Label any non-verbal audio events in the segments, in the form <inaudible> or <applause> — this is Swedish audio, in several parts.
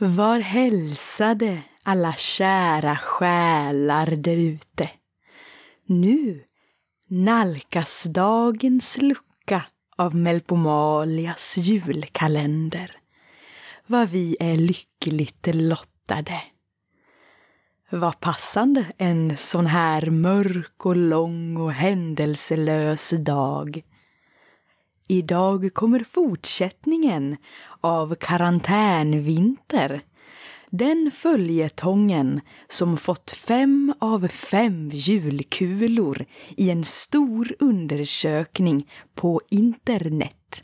Var hälsade alla kära själar därute. Nu nalkas dagens lucka av Melpomalias julkalender. Vad vi är lyckligt lottade. Vad passande en sån här mörk och lång och händelselös dag. Idag kommer fortsättningen av Karantänvinter. Den följetongen som fått fem av fem julkulor i en stor undersökning på internet.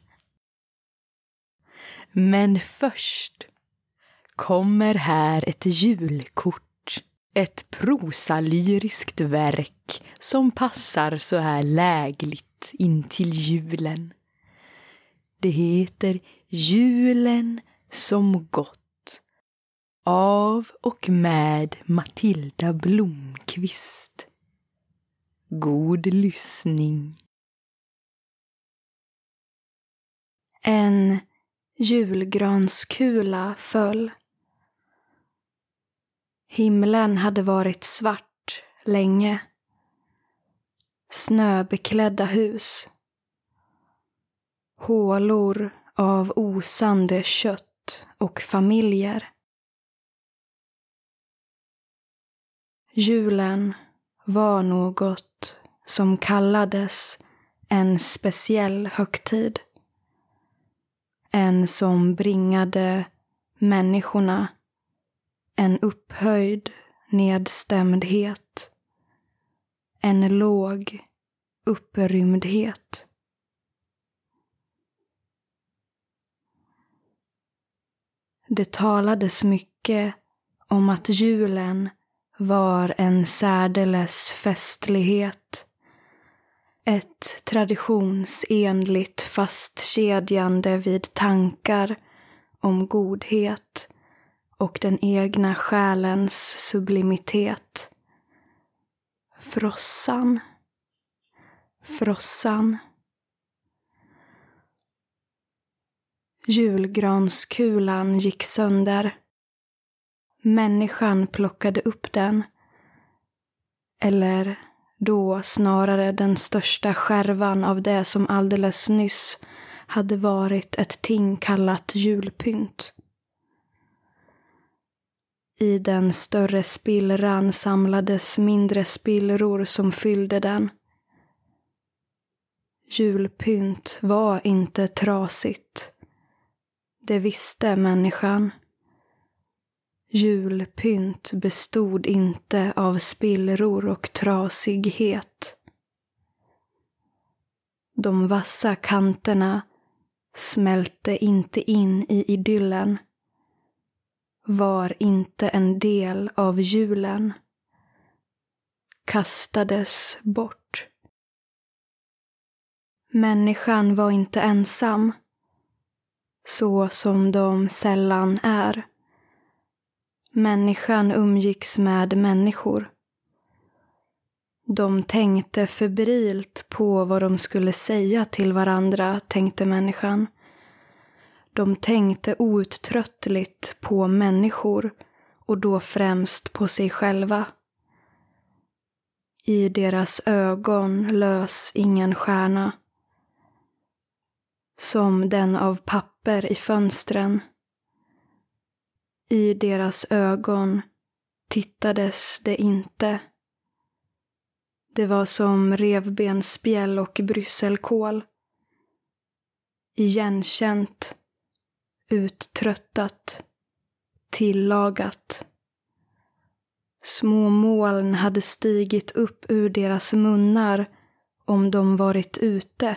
Men först kommer här ett julkort. Ett prosalyriskt verk som passar så här lägligt in till julen. Det heter Julen som gått av och med Matilda Blomqvist. God lyssning. En julgranskula föll. Himlen hade varit svart länge. Snöbeklädda hus hålor av osande kött och familjer. Julen var något som kallades en speciell högtid. En som bringade människorna en upphöjd nedstämdhet. En låg upprymdhet. Det talades mycket om att julen var en särdeles festlighet. Ett traditionsenligt fastkedjande vid tankar om godhet och den egna själens sublimitet. Frossan. Frossan. Julgranskulan gick sönder. Människan plockade upp den. Eller då snarare den största skärvan av det som alldeles nyss hade varit ett ting kallat julpynt. I den större spillran samlades mindre spillror som fyllde den. Julpynt var inte trasigt. Det visste människan. Julpynt bestod inte av spillror och trasighet. De vassa kanterna smälte inte in i idyllen. Var inte en del av julen. Kastades bort. Människan var inte ensam så som de sällan är. Människan umgicks med människor. De tänkte febrilt på vad de skulle säga till varandra, tänkte människan. De tänkte outtröttligt på människor och då främst på sig själva. I deras ögon lös ingen stjärna som den av papper i fönstren. I deras ögon tittades det inte. Det var som revbensspjäll och brysselkål. Igenkänt, uttröttat, tillagat. Små moln hade stigit upp ur deras munnar om de varit ute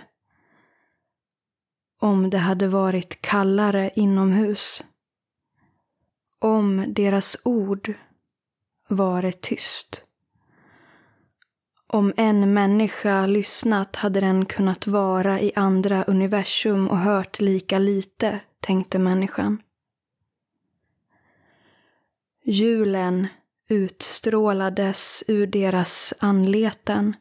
om det hade varit kallare inomhus. Om deras ord varit tyst. Om en människa lyssnat hade den kunnat vara i andra universum och hört lika lite, tänkte människan. Julen utstrålades ur deras anleten.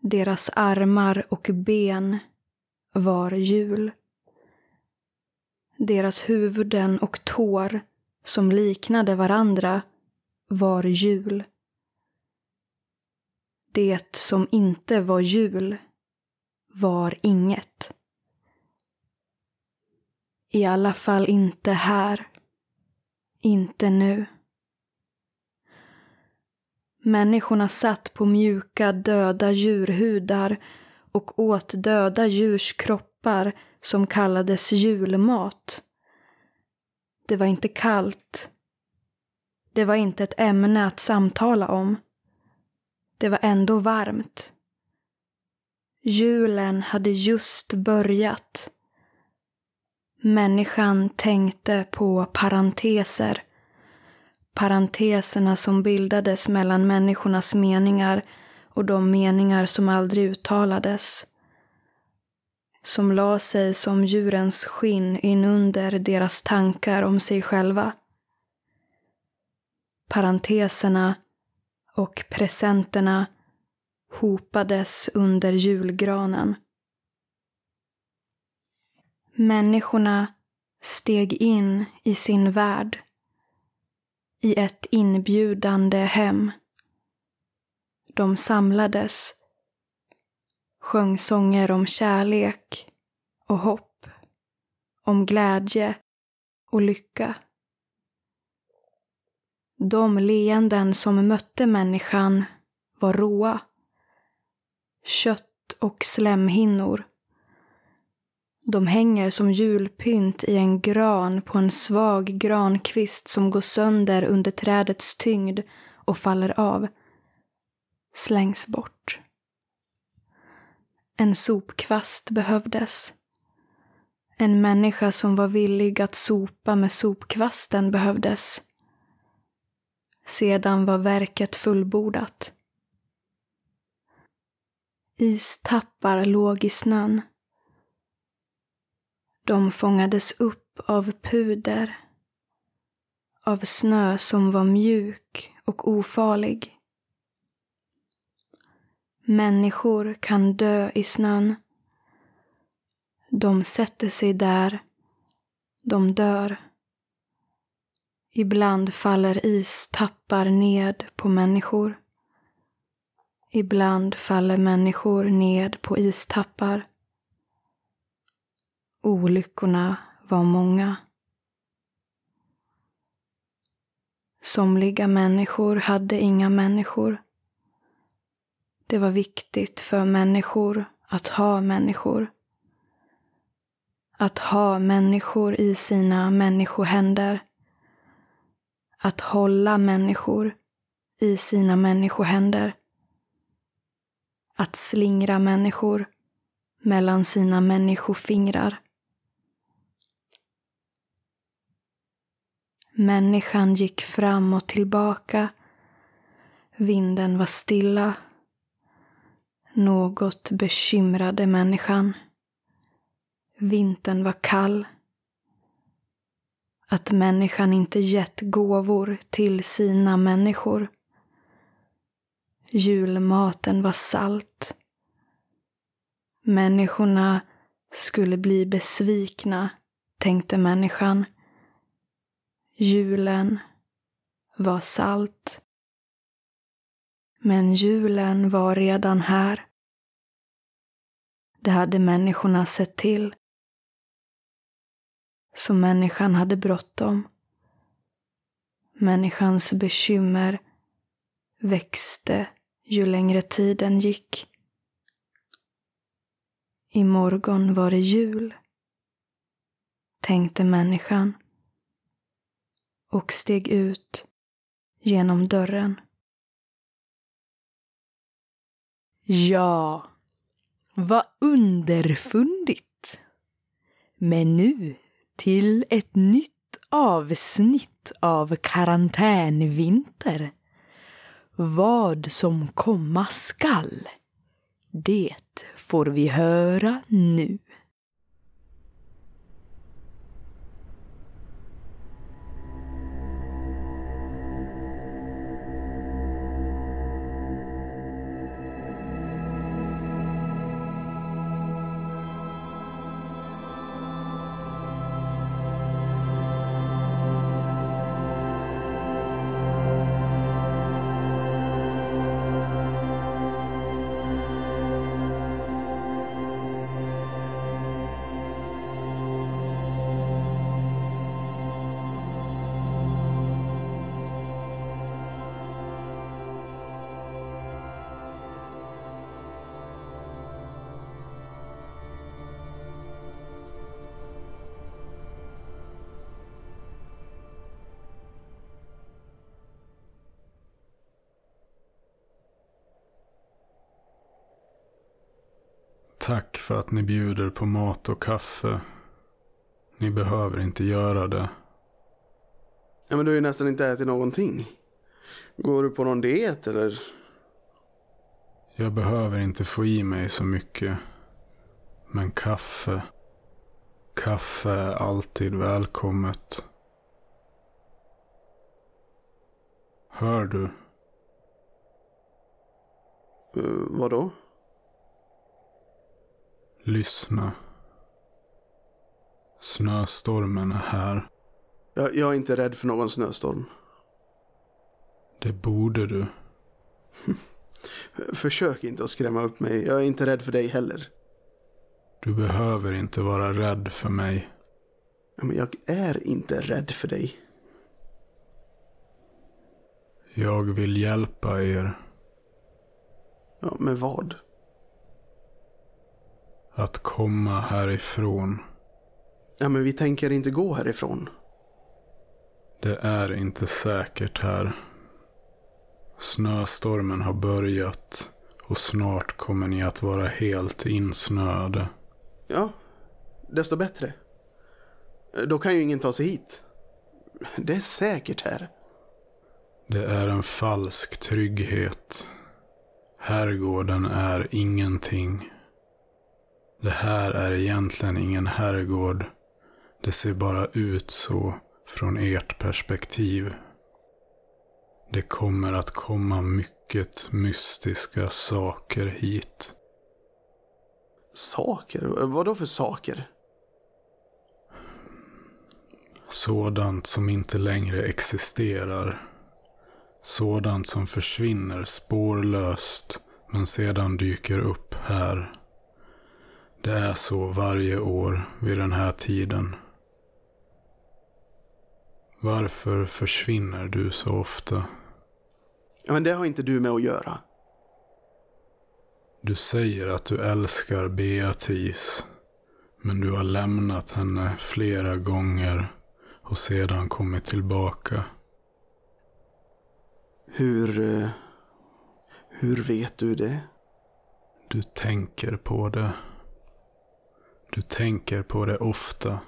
Deras armar och ben var jul. Deras huvuden och tår, som liknade varandra, var jul. Det som inte var jul var inget. I alla fall inte här. Inte nu. Människorna satt på mjuka döda djurhudar och åt döda djurs kroppar som kallades julmat. Det var inte kallt. Det var inte ett ämne att samtala om. Det var ändå varmt. Julen hade just börjat. Människan tänkte på parenteser. Parenteserna som bildades mellan människornas meningar och de meningar som aldrig uttalades. Som la sig som djurens skinn inunder deras tankar om sig själva. Parenteserna och presenterna hopades under julgranen. Människorna steg in i sin värld. I ett inbjudande hem. De samlades. Sjöng sånger om kärlek och hopp. Om glädje och lycka. De leenden som mötte människan var råa. Kött och slemhinnor de hänger som julpynt i en gran på en svag grankvist som går sönder under trädets tyngd och faller av. Slängs bort. En sopkvast behövdes. En människa som var villig att sopa med sopkvasten behövdes. Sedan var verket fullbordat. Istappar låg i snön. De fångades upp av puder, av snö som var mjuk och ofarlig. Människor kan dö i snön. De sätter sig där, de dör. Ibland faller istappar ned på människor. Ibland faller människor ned på istappar. Olyckorna var många. Somliga människor hade inga människor. Det var viktigt för människor att ha människor. Att ha människor i sina människohänder. Att hålla människor i sina människohänder. Att slingra människor mellan sina människofingrar. Människan gick fram och tillbaka. Vinden var stilla. Något bekymrade människan. Vintern var kall. Att människan inte gett gåvor till sina människor. Julmaten var salt. Människorna skulle bli besvikna, tänkte människan. Julen var salt. Men julen var redan här. Det hade människorna sett till. Så människan hade bråttom. Människans bekymmer växte ju längre tiden gick. Imorgon var det jul, tänkte människan och steg ut genom dörren. Ja, vad underfundigt! Men nu till ett nytt avsnitt av Karantänvinter. Vad som komma skall, det får vi höra nu. För att ni bjuder på mat och kaffe. Ni behöver inte göra det. Ja, men du har ju nästan inte ätit någonting. Går du på någon diet eller? Jag behöver inte få i mig så mycket. Men kaffe. Kaffe är alltid välkommet. Hör du? Uh, vad då? Lyssna. Snöstormen är här. Jag, jag är inte rädd för någon snöstorm. Det borde du. <laughs> Försök inte att skrämma upp mig. Jag är inte rädd för dig heller. Du behöver inte vara rädd för mig. Men jag är inte rädd för dig. Jag vill hjälpa er Ja, med vad? Att komma härifrån. Ja, men vi tänker inte gå härifrån. Det är inte säkert här. Snöstormen har börjat och snart kommer ni att vara helt insnöade. Ja, desto bättre. Då kan ju ingen ta sig hit. Det är säkert här. Det är en falsk trygghet. Herrgården är ingenting. Det här är egentligen ingen herrgård. Det ser bara ut så från ert perspektiv. Det kommer att komma mycket mystiska saker hit. Saker? Vad då för saker? Sådant som inte längre existerar. Sådant som försvinner spårlöst men sedan dyker upp här. Det är så varje år vid den här tiden. Varför försvinner du så ofta? Ja, men det har inte du med att göra. Du säger att du älskar Beatrice. Men du har lämnat henne flera gånger och sedan kommit tillbaka. Hur... eh, Hur vet du det? Du tänker på det. Du tänker på det ofta.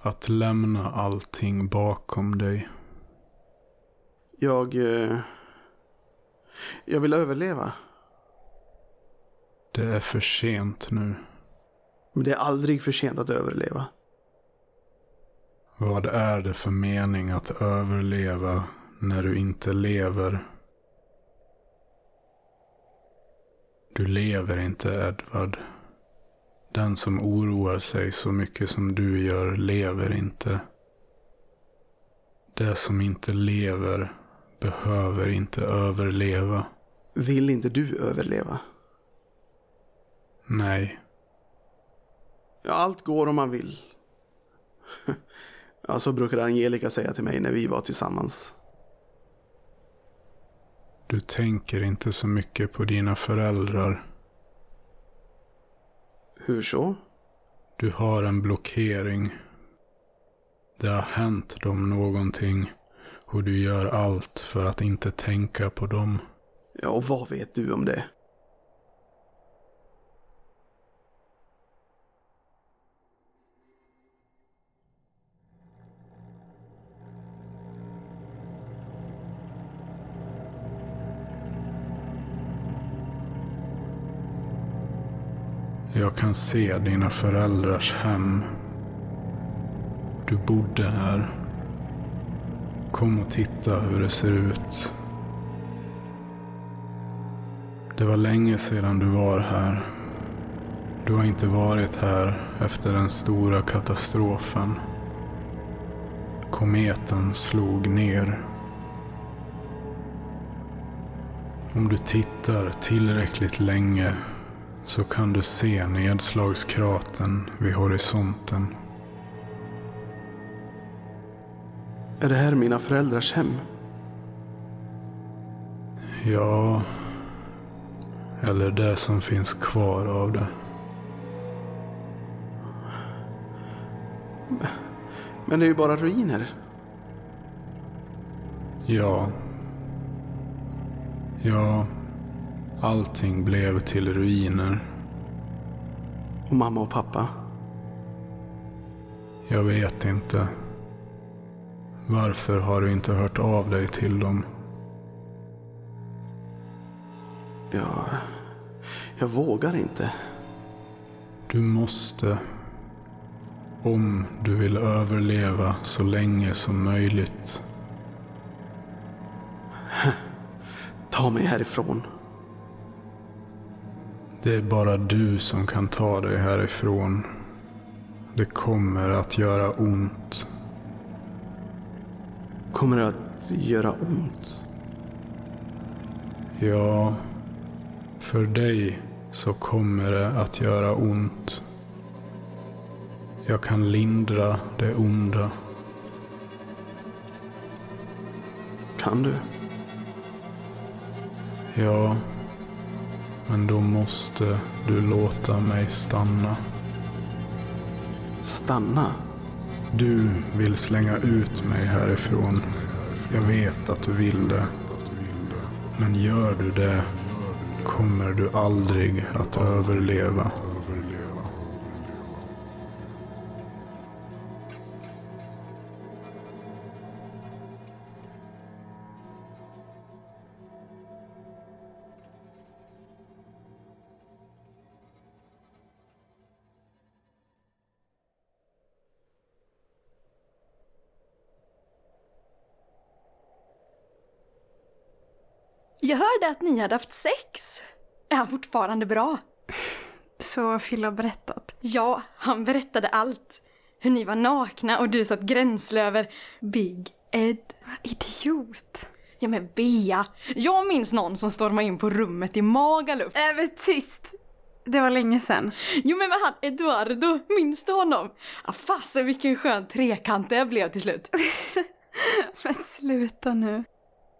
Att lämna allting bakom dig. Jag... eh, Jag vill överleva. Det är för sent nu. Men det är aldrig för sent att överleva. Vad är det för mening att överleva när du inte lever? Du lever inte, Edvard. Den som oroar sig så mycket som du gör lever inte. Det som inte lever behöver inte överleva. Vill inte du överleva? Nej, Ja, allt går om man vill. <laughs> Ja, så brukade Angelica säga till mig när vi var tillsammans. du tänker inte så mycket på dina föräldrar. Hur så? Du har en blockering. Det har hänt dem någonting och du gör allt för att inte tänka på dem. Ja, och vad vet du om det? Jag kan se dina föräldrars hem. Du bodde här. Kom och titta hur det ser ut. Det var länge sedan du var här. Du har inte varit här efter den stora katastrofen. Kometen slog ner. Om du tittar tillräckligt länge så kan du se nedslagskraten vid horisonten. Är det här mina föräldrars hem? Ja, eller det som finns kvar av det. Men det är ju bara ruiner. Ja. Ja, allting blev till ruiner. Och mamma och pappa? Jag vet inte. Varför har du inte hört av dig till dem? Jag... Jag vågar inte. Du måste. Om du vill överleva så länge som möjligt. Ta mig härifrån. Det är bara du som kan ta dig härifrån. Det kommer att göra ont. Kommer det att göra ont? Ja, för dig så kommer det att göra ont. Jag kan lindra det onda. Kan du? Ja, men då måste du låta mig stanna. Stanna? Du vill slänga ut mig härifrån. Jag vet att du vill det. Men gör du det kommer du aldrig att överleva. Hörde att ni hade haft sex. Är han fortfarande bra? Så Phil har berättat. Ja, han berättade allt. Hur ni var nakna och du satt gränsle över Big Ed. Idiot! Ja men Bea, jag minns någon som stormade in på rummet i Magaluf. Äh, men tyst! Det var länge sedan. Jo men med han Eduardo, minns du honom? Ah, fasen vilken skön trekant det blev till slut. <laughs> men sluta nu.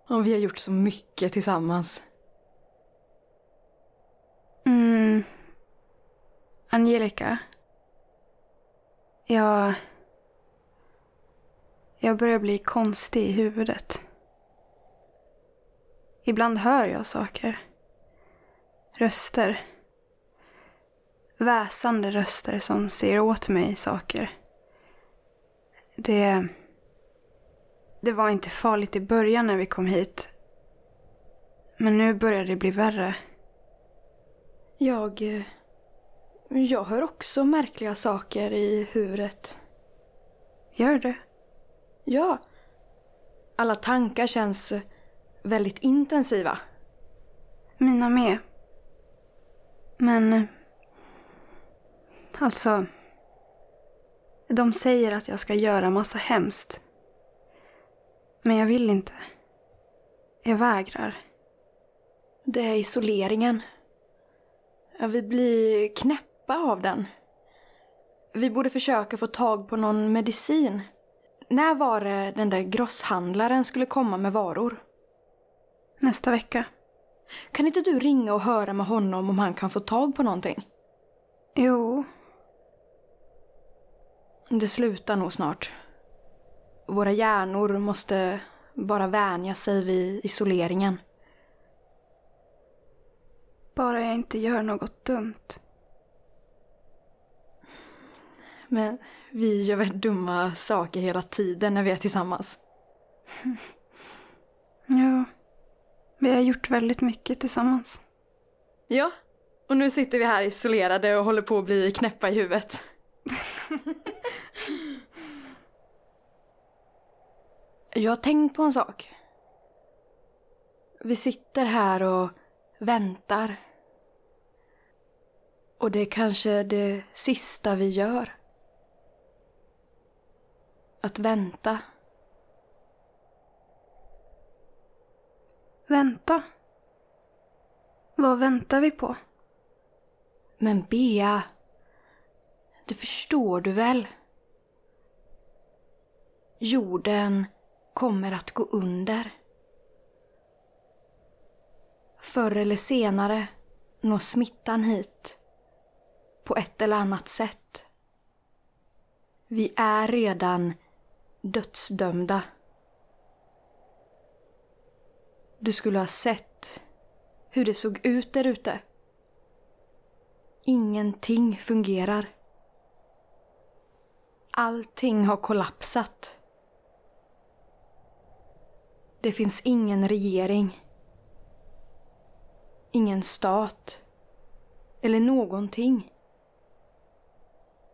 Och vi har gjort så mycket tillsammans. Mm. Angelica. Jag... Jag börjar bli konstig i huvudet. Ibland hör jag saker. Röster. Väsande röster som säger åt mig saker. Det... Det var inte farligt i början när vi kom hit. Men nu börjar det bli värre. Jag... eh, Jag hör också märkliga saker i huvudet. Gör det? Ja. Alla tankar känns väldigt intensiva. Mina med. Men... eh, Alltså... De säger att jag ska göra massa hemskt. Men jag vill inte. Jag vägrar. Det är isoleringen. Vi blir knäppa av den. Vi borde försöka få tag på någon medicin. När var det den där grosshandlaren skulle komma med varor? Nästa vecka. Kan inte du ringa och höra med honom om han kan få tag på någonting? Jo, Det slutar nog snart. Våra hjärnor måste bara vänja sig vid isoleringen. bara jag inte gör något dumt. Men vi gör väl dumma saker hela tiden när vi är tillsammans. <laughs> Ja, vi har gjort väldigt mycket tillsammans. Ja, och nu sitter vi här isolerade och håller på att bli knäppa i huvudet. <laughs> Jag har tänkt på en sak. Vi sitter här och väntar. Och det är kanske det sista vi gör. Att vänta. Vänta. Vad väntar vi på? Men Bea, det förstår du väl? Jorden kommer att gå under. Förr eller senare når smittan hit. På ett eller annat sätt. Vi är redan dödsdömda. Du skulle ha sett hur det såg ut där ute. Ingenting fungerar. Allting har kollapsat. Det finns ingen regering. Ingen stat. Eller någonting.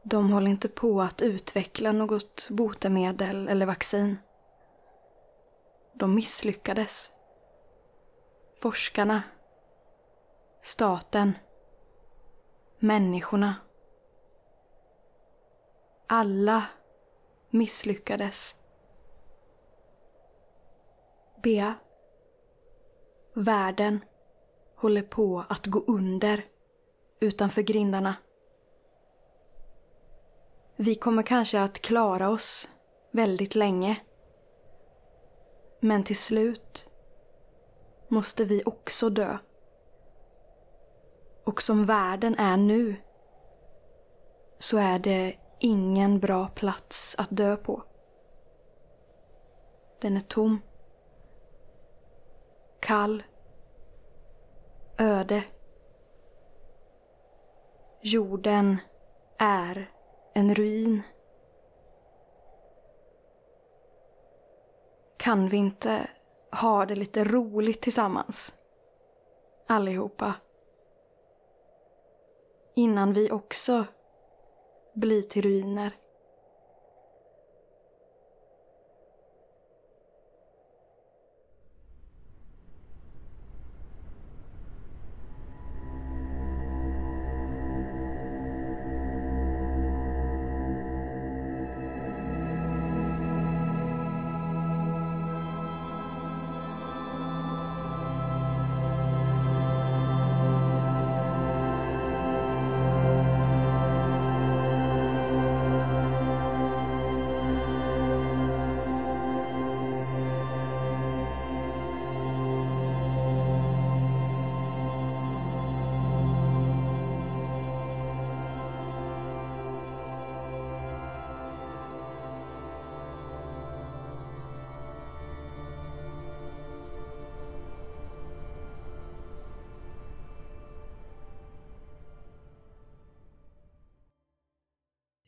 De håller inte på att utveckla något botemedel eller vaccin. De misslyckades. Forskarna. Staten. Människorna. Alla misslyckades. Bea. Världen håller på att gå under utanför grindarna. Vi kommer kanske att klara oss väldigt länge. Men till slut måste vi också dö. Och som världen är nu så är det ingen bra plats att dö på. Den är tom. Kall. Öde. Jorden är en ruin. Kan vi inte ha det lite roligt tillsammans? Allihopa. Innan vi också blir till ruiner.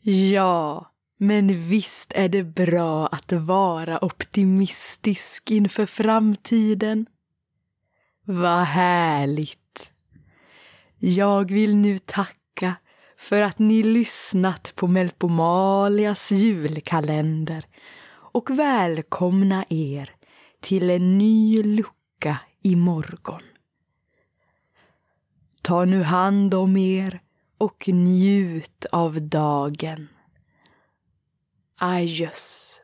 Ja, men visst är det bra att vara optimistisk inför framtiden. Vad härligt! Jag vill nu tacka för att ni lyssnat på Melpomalias julkalender och välkomna er till en ny lucka imorgon. Ta nu hand om er och njut av dagen. Adjöss.